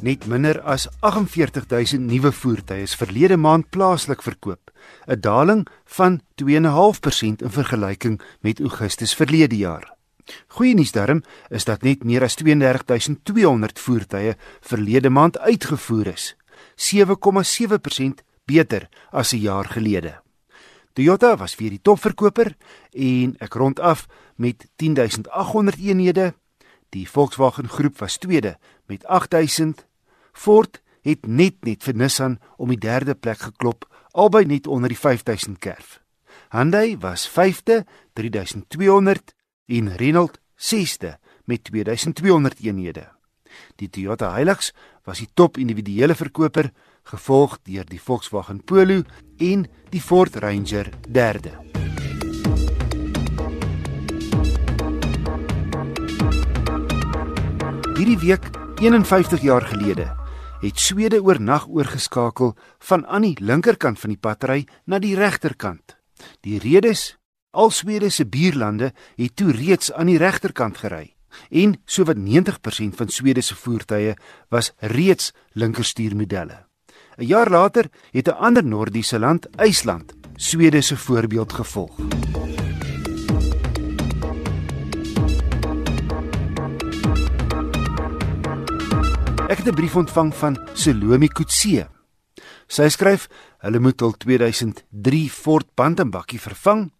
Net minder as 48000 nuwe voertuie is verlede maand plaaslik verkoop, 'n daling van 2.5% in vergelyking met Augustus verlede jaar. Goeie nuus daarom is dat net meer as 32200 voertuie verlede maand uitgevoer is, 7,7% beter as 'n jaar gelede. Toyota was weer die topverkoper en ek rond af met 10800 eenhede. Die Volkswagen groep was tweede met 8000 Ford het net net vir Nissan om die derde plek geklop, albei net onder die 5000 kerf. Hyundai was 5de, 3200 en Renault 6de met 2200 eenhede. Die Toyota Hilux was die top individuele verkoper, gevolg deur die Volkswagen Polo en die Ford Ranger derde. Hierdie week 51 jaar gelede het Swede oornag oorgeskakel van aan die linkerkant van die patry na die regterkant. Die rede is al Swede se buurlande het toe reeds aan die regterkant gery en sowat 90% van Swede se voertuie was reeds linkerstuurmodelle. 'n Jaar later het 'n ander Noordiese land, IJsland, Swede se voorbeeld gevolg. Ek het 'n brief ontvang van Selomi Kutse. Sy skryf: "Hulle moet al 2003 Ford Bantam-bakkie vervang,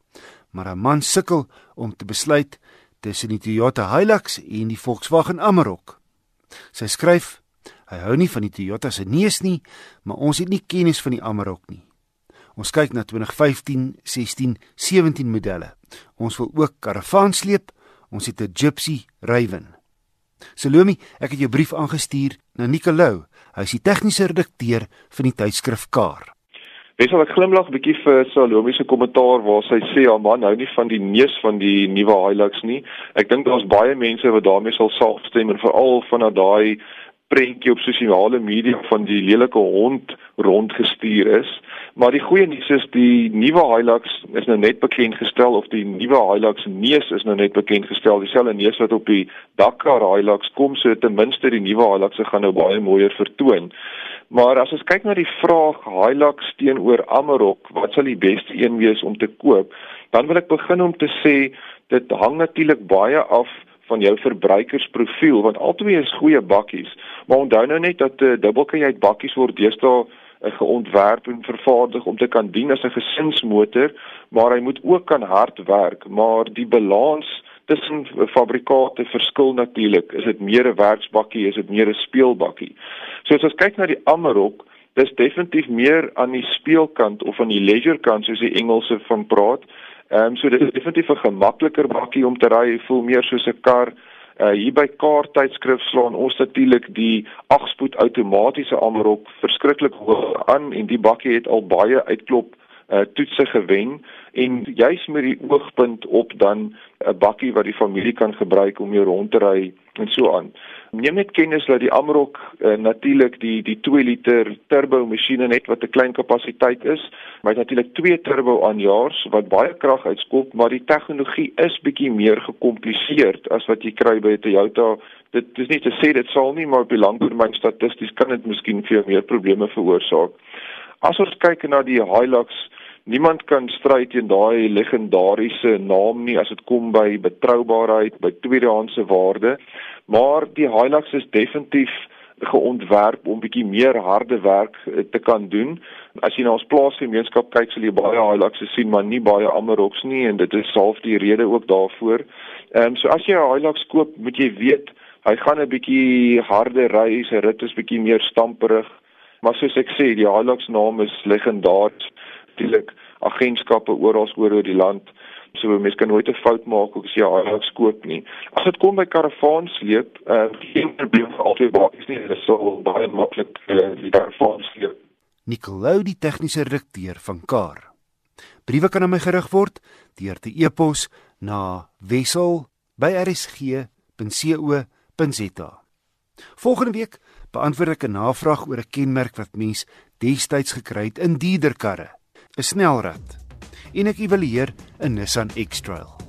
maar 'n man sukkel om te besluit tussen die Toyota Hilux en die Volkswagen Amarok." Sy skryf: "Hy hou nie van die Toyota se neus nie, maar ons het nie kennis van die Amarok nie. Ons kyk na 2015, 16, 17 modelle. Ons wil ook karavaan sleep. Ons het 'n Gypsy Raven." Salomi, ek het jou brief aangestuur na Nicolou. Hy is die tegniese redakteur van die tydskrif Kar. Wesal ek glimlag bietjie vir Salomi se kommentaar waar sy sê haar man hou nie van die neus van die nuwe Hilux nie. Ek dink daar's baie mense wat daarmee sal saamstem en veral van daai prentjie op sosiale media van die lelike hond rondgestuur is. Maar die goeie nuus is die nuwe Hilux is nou net bekend gestel of die nuwe Hilux neus is nou net bekend gestel. Dieselfde neus wat op die Dakar Hilux kom, so ten minste die nuwe Hilux se gaan nou baie mooier vertoon. Maar as ons kyk na die vraag Hilux teenoor Amarok, wat sal die beste een wees om te koop? Dan wil ek begin om te sê dit hang natuurlik baie af van jou verbruikersprofiel want albei is goeie bakkies maar onthou nou net dat uh, dubbelkajuit bakkies word deesdae geontwerp en vervaardig om te kan dien as 'n gesinsmotor maar hy moet ook kan hard werk. Maar die balans tussen fabrikate verskil natuurlik. Is dit meer 'n werksbakkie is dit meer 'n speelbakkie? So as ons kyk na die Amarok dis definitief meer aan die speelkant of aan die leisure kant soos die Engelse van praat. Ehm um, so dit is definitief 'n gemakliker bakkie om te ry, voel meer soos 'n kar. Uh hier by kaarttydskrif slaan ons natuurlik die 8-spoed outomatiese Amarok verskriklik hoog aan en die bakkie het al baie uitklop uh toetse gewen en juis met die oogpunt op dan 'n bakkie wat die familie kan gebruik om jou rond te ry en so aan. Neem net kennis dat die Amarok uh, natuurlik die die 2 liter turbo masjiene net wat 'n klein kapasiteit is, maar natuurlik 2 turbo aanjaars wat baie krag uitskop, maar die tegnologie is bietjie meer gekompliseerd as wat jy kry by 'n Toyota. Dit is nie te sê dit sal nie, maar op die langtermyn statisties kan dit miskien vir jou meer probleme veroorsaak. As ons kyk na die Hilux Niemand kan stry teen daai legendariese naam nie as dit kom by betroubaarheid, by tweedehandse waarde. Maar die Hilux is definitief geontwerp om bietjie meer harde werk eh, te kan doen. As jy na ons plaasgemeenskap kyk, sal jy baie Hiluxes sien, maar nie baie Amaroks nie en dit is half die rede ook daarvoor. Ehm um, so as jy 'n Hilux koop, moet jy weet hy gaan 'n bietjie harder ry, sy rit is bietjie meer stamperig. Maar soos ek sê, die Hilux naam is legendarisch. Natuurlik agentskappe oral oor die land so mense kan nooit 'n fout maak as jy Hilux koop nie. As dit kom by karavaans sleep, uh, geen probleem vir altyd bakkies nie. Dit is so baie maklik uh, die karavaans sleep. Nicolou die tegniese redakteur van Kar. Briewe kan aan my gerig word deur te e-pos na wissel@rsg.co.za. Volgende week beantwoord ek 'n navraag oor 'n kenmerk wat mens destyds gekry het in dierderkarre, 'n snelrad en ek evalueer 'n Nissan X-Trail.